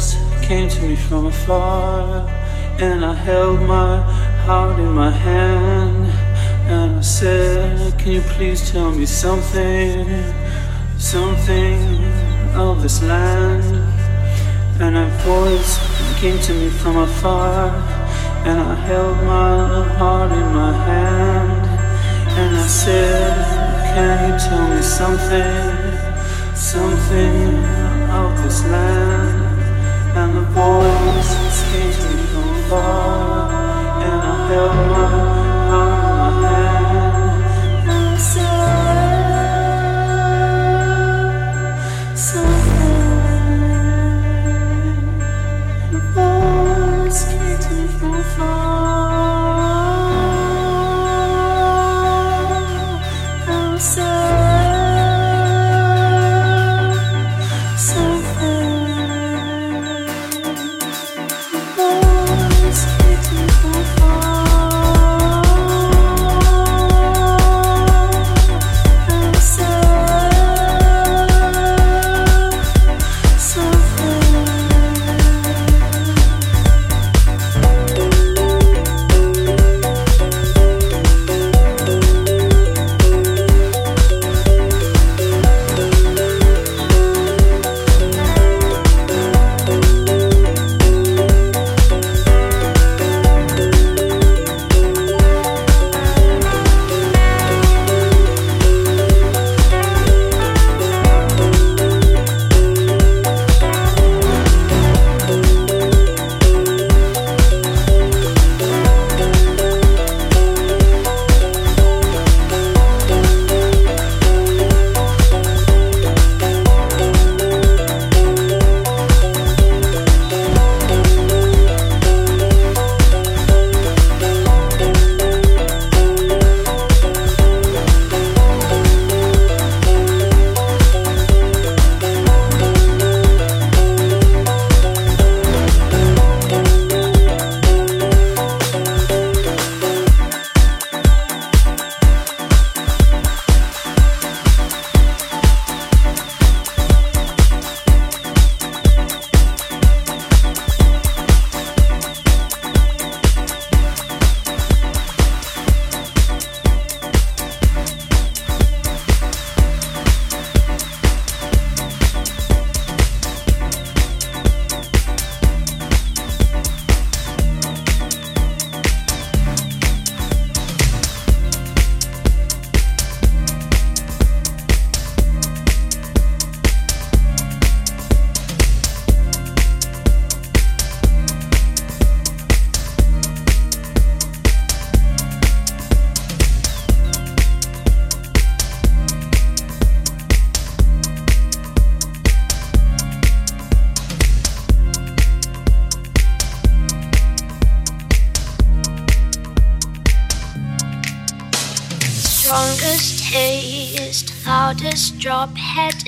voice came to me from afar, and I held my heart in my hand, and I said, Can you please tell me something, something of this land? And a voice came to me from afar, and I held my heart in my hand, and I said, Can you tell me something, something of this land? And the voice to me from afar, and I held my in my hand,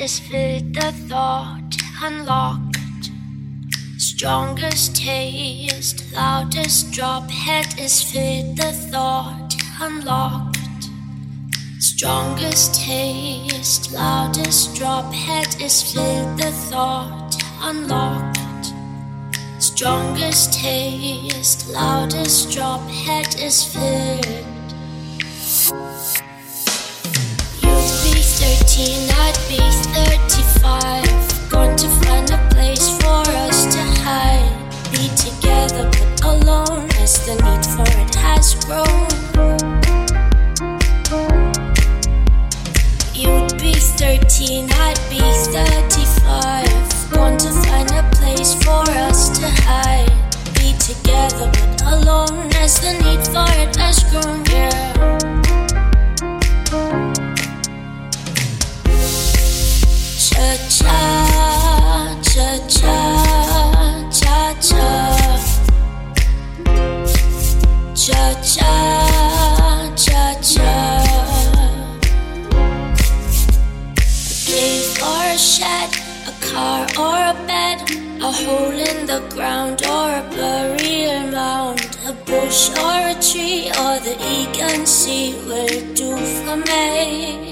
filled, the thought unlocked. Strongest taste, loudest drop, head is filled, the thought. Unlocked. Strongest taste, loudest drop, head is filled, the thought. Unlocked. Strongest taste, loudest drop, head is filled. You'd be 13, I'd be 35. Going to find a place for us to hide. Be together but alone as the need for it has grown. You'd be 13, I'd be 35. Going to find a place for us to hide. Be together but alone as the need for it has grown. Yeah. Or a tree or the Aegean Sea will do for me.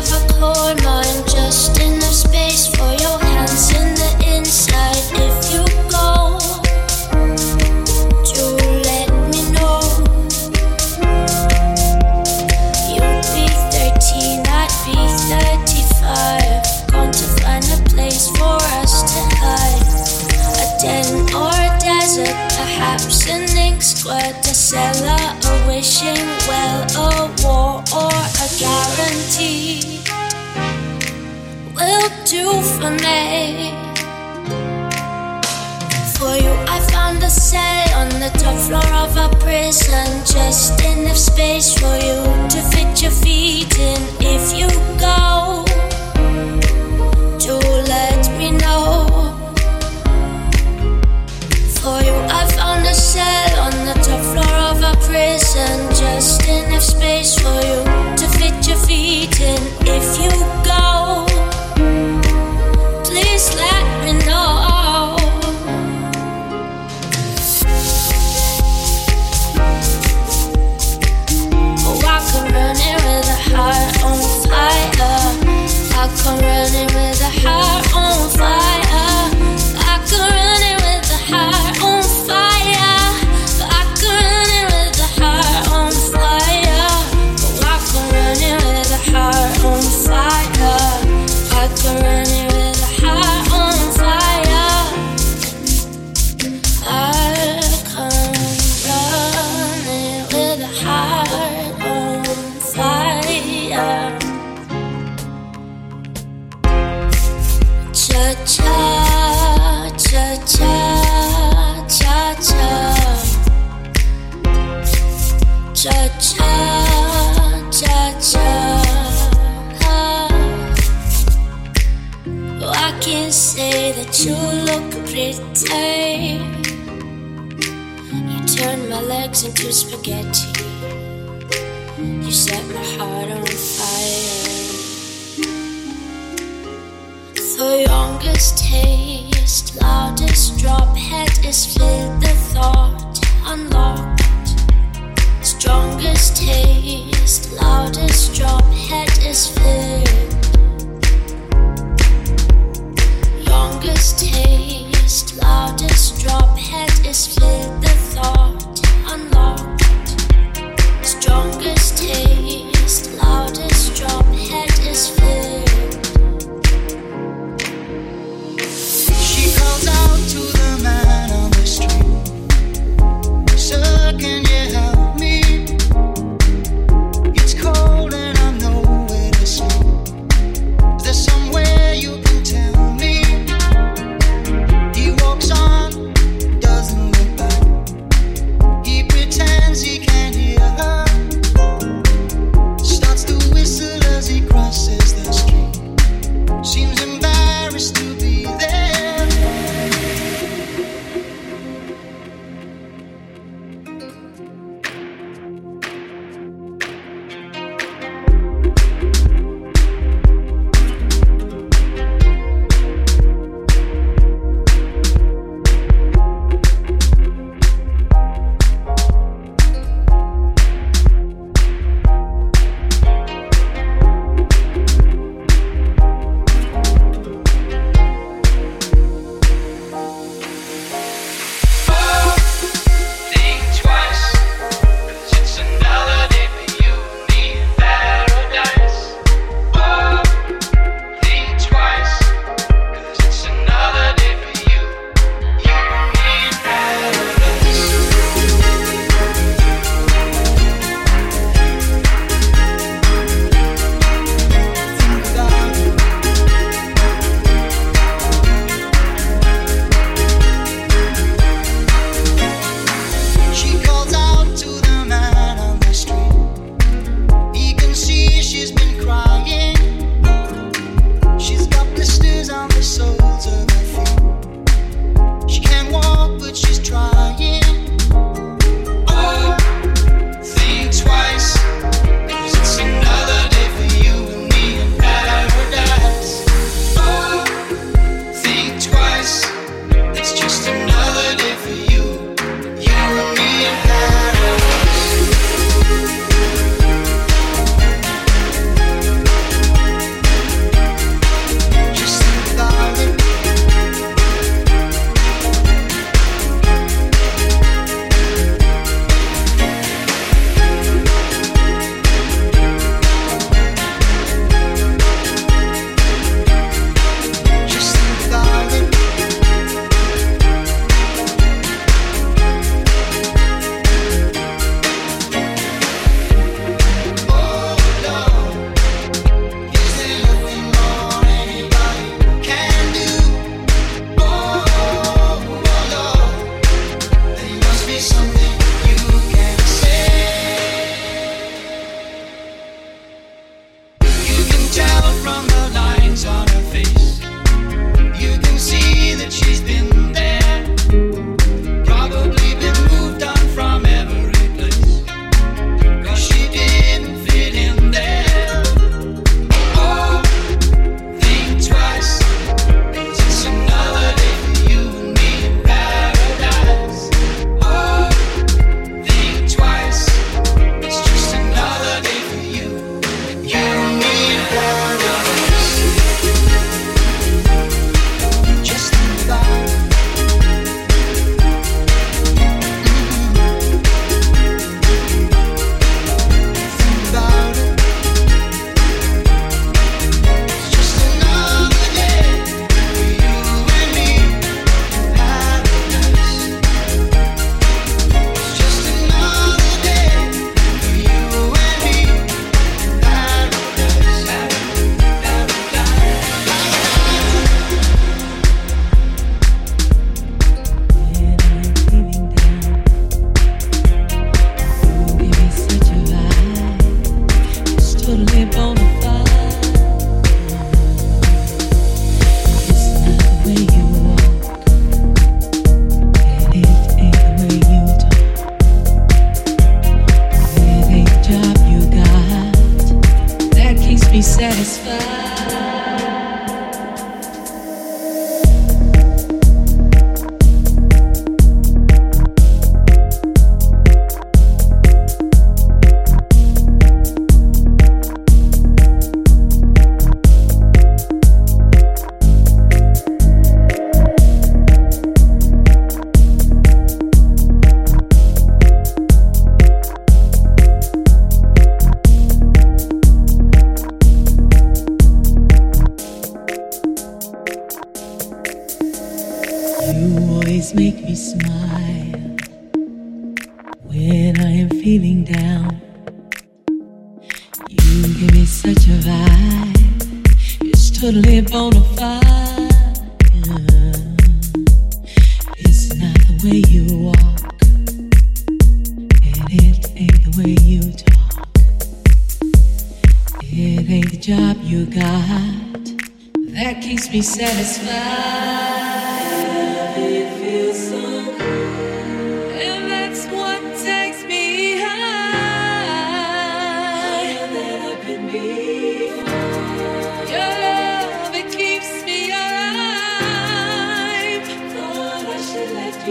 of a chord, mine just enough space for your just enough space for you to fit your feet in. If you go, do let me know. For you, I found a cell on the top floor of a prison, just enough space for you to fit your feet in. I come running with a heart on fire. Into spaghetti. You set my heart on fire. The youngest taste, loudest drop, head is filled, the thought unlocked. Strongest taste, loudest drop, head is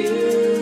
you.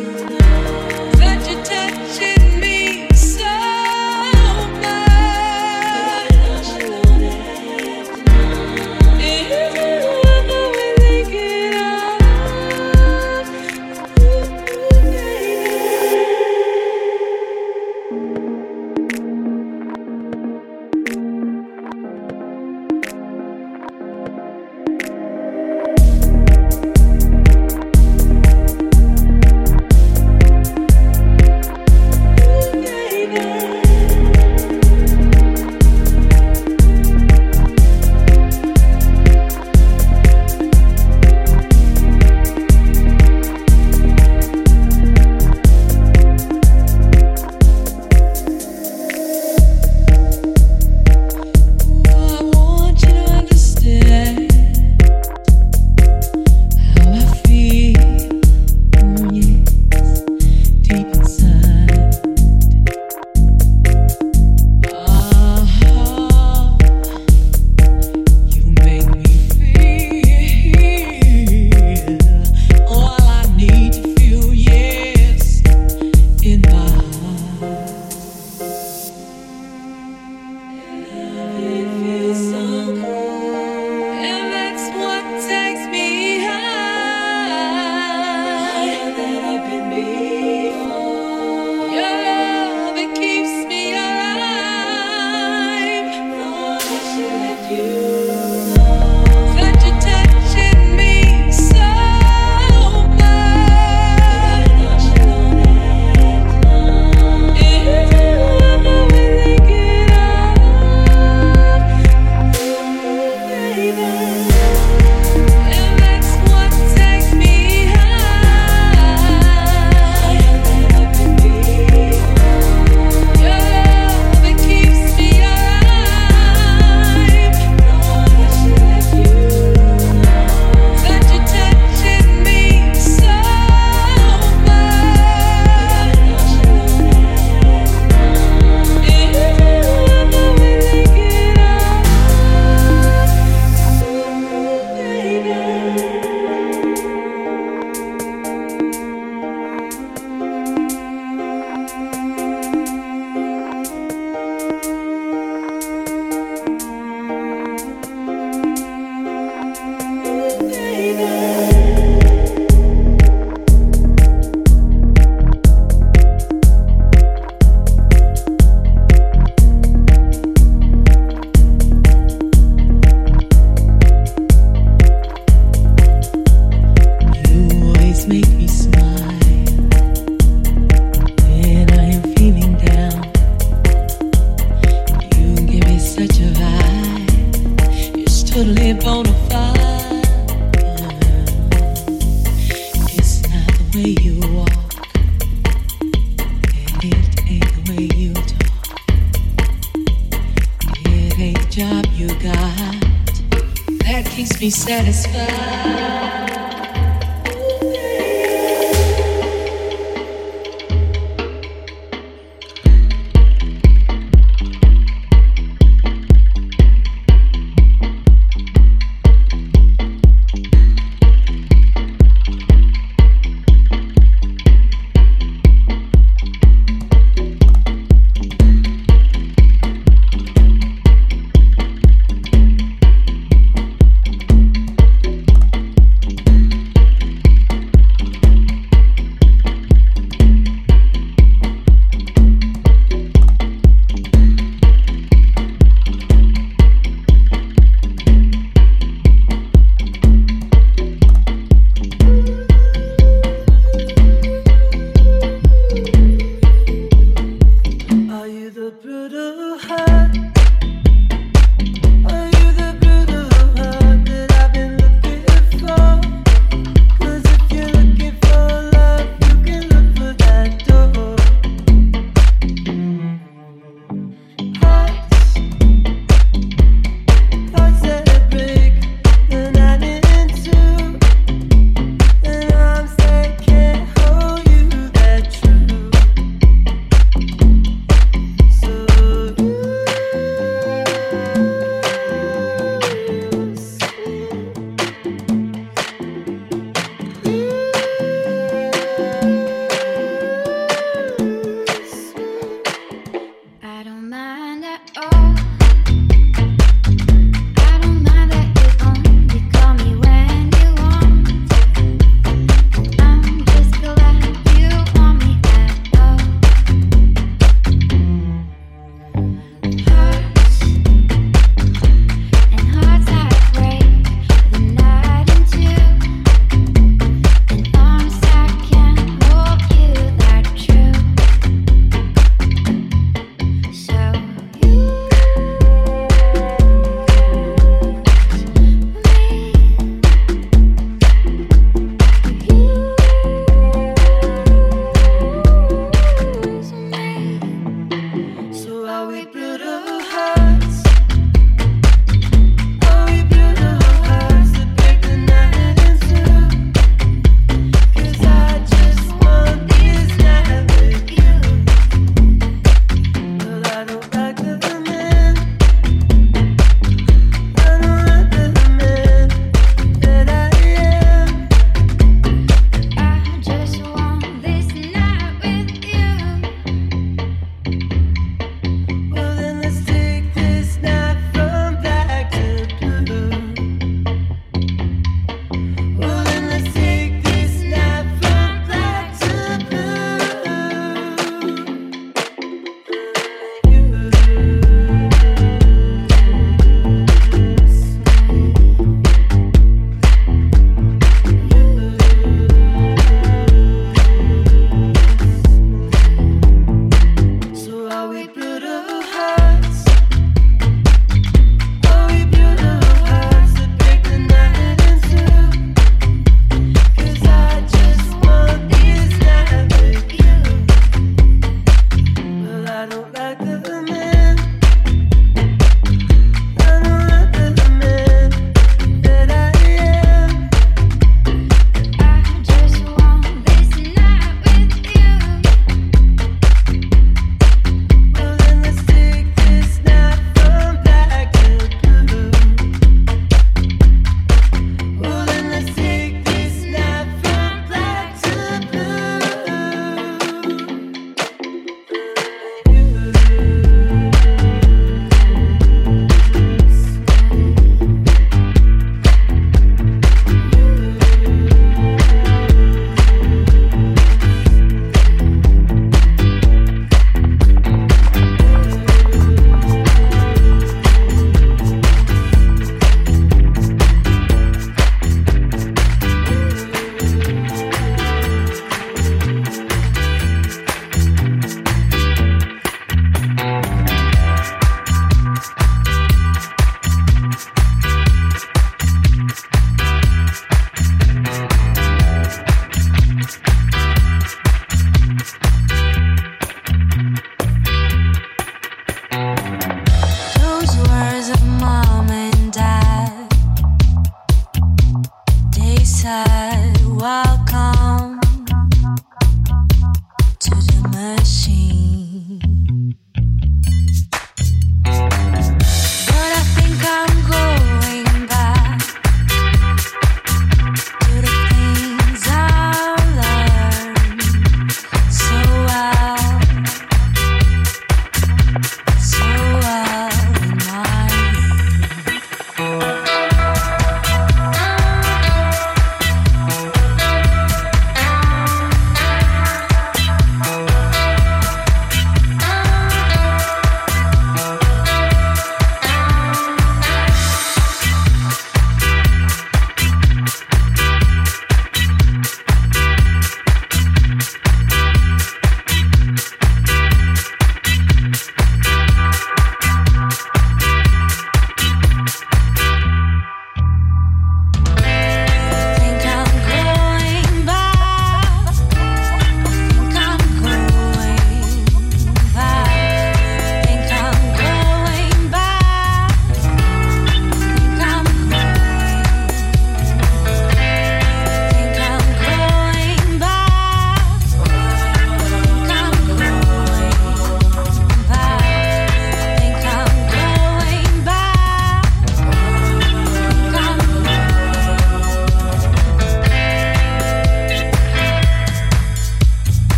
welcome.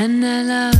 And I love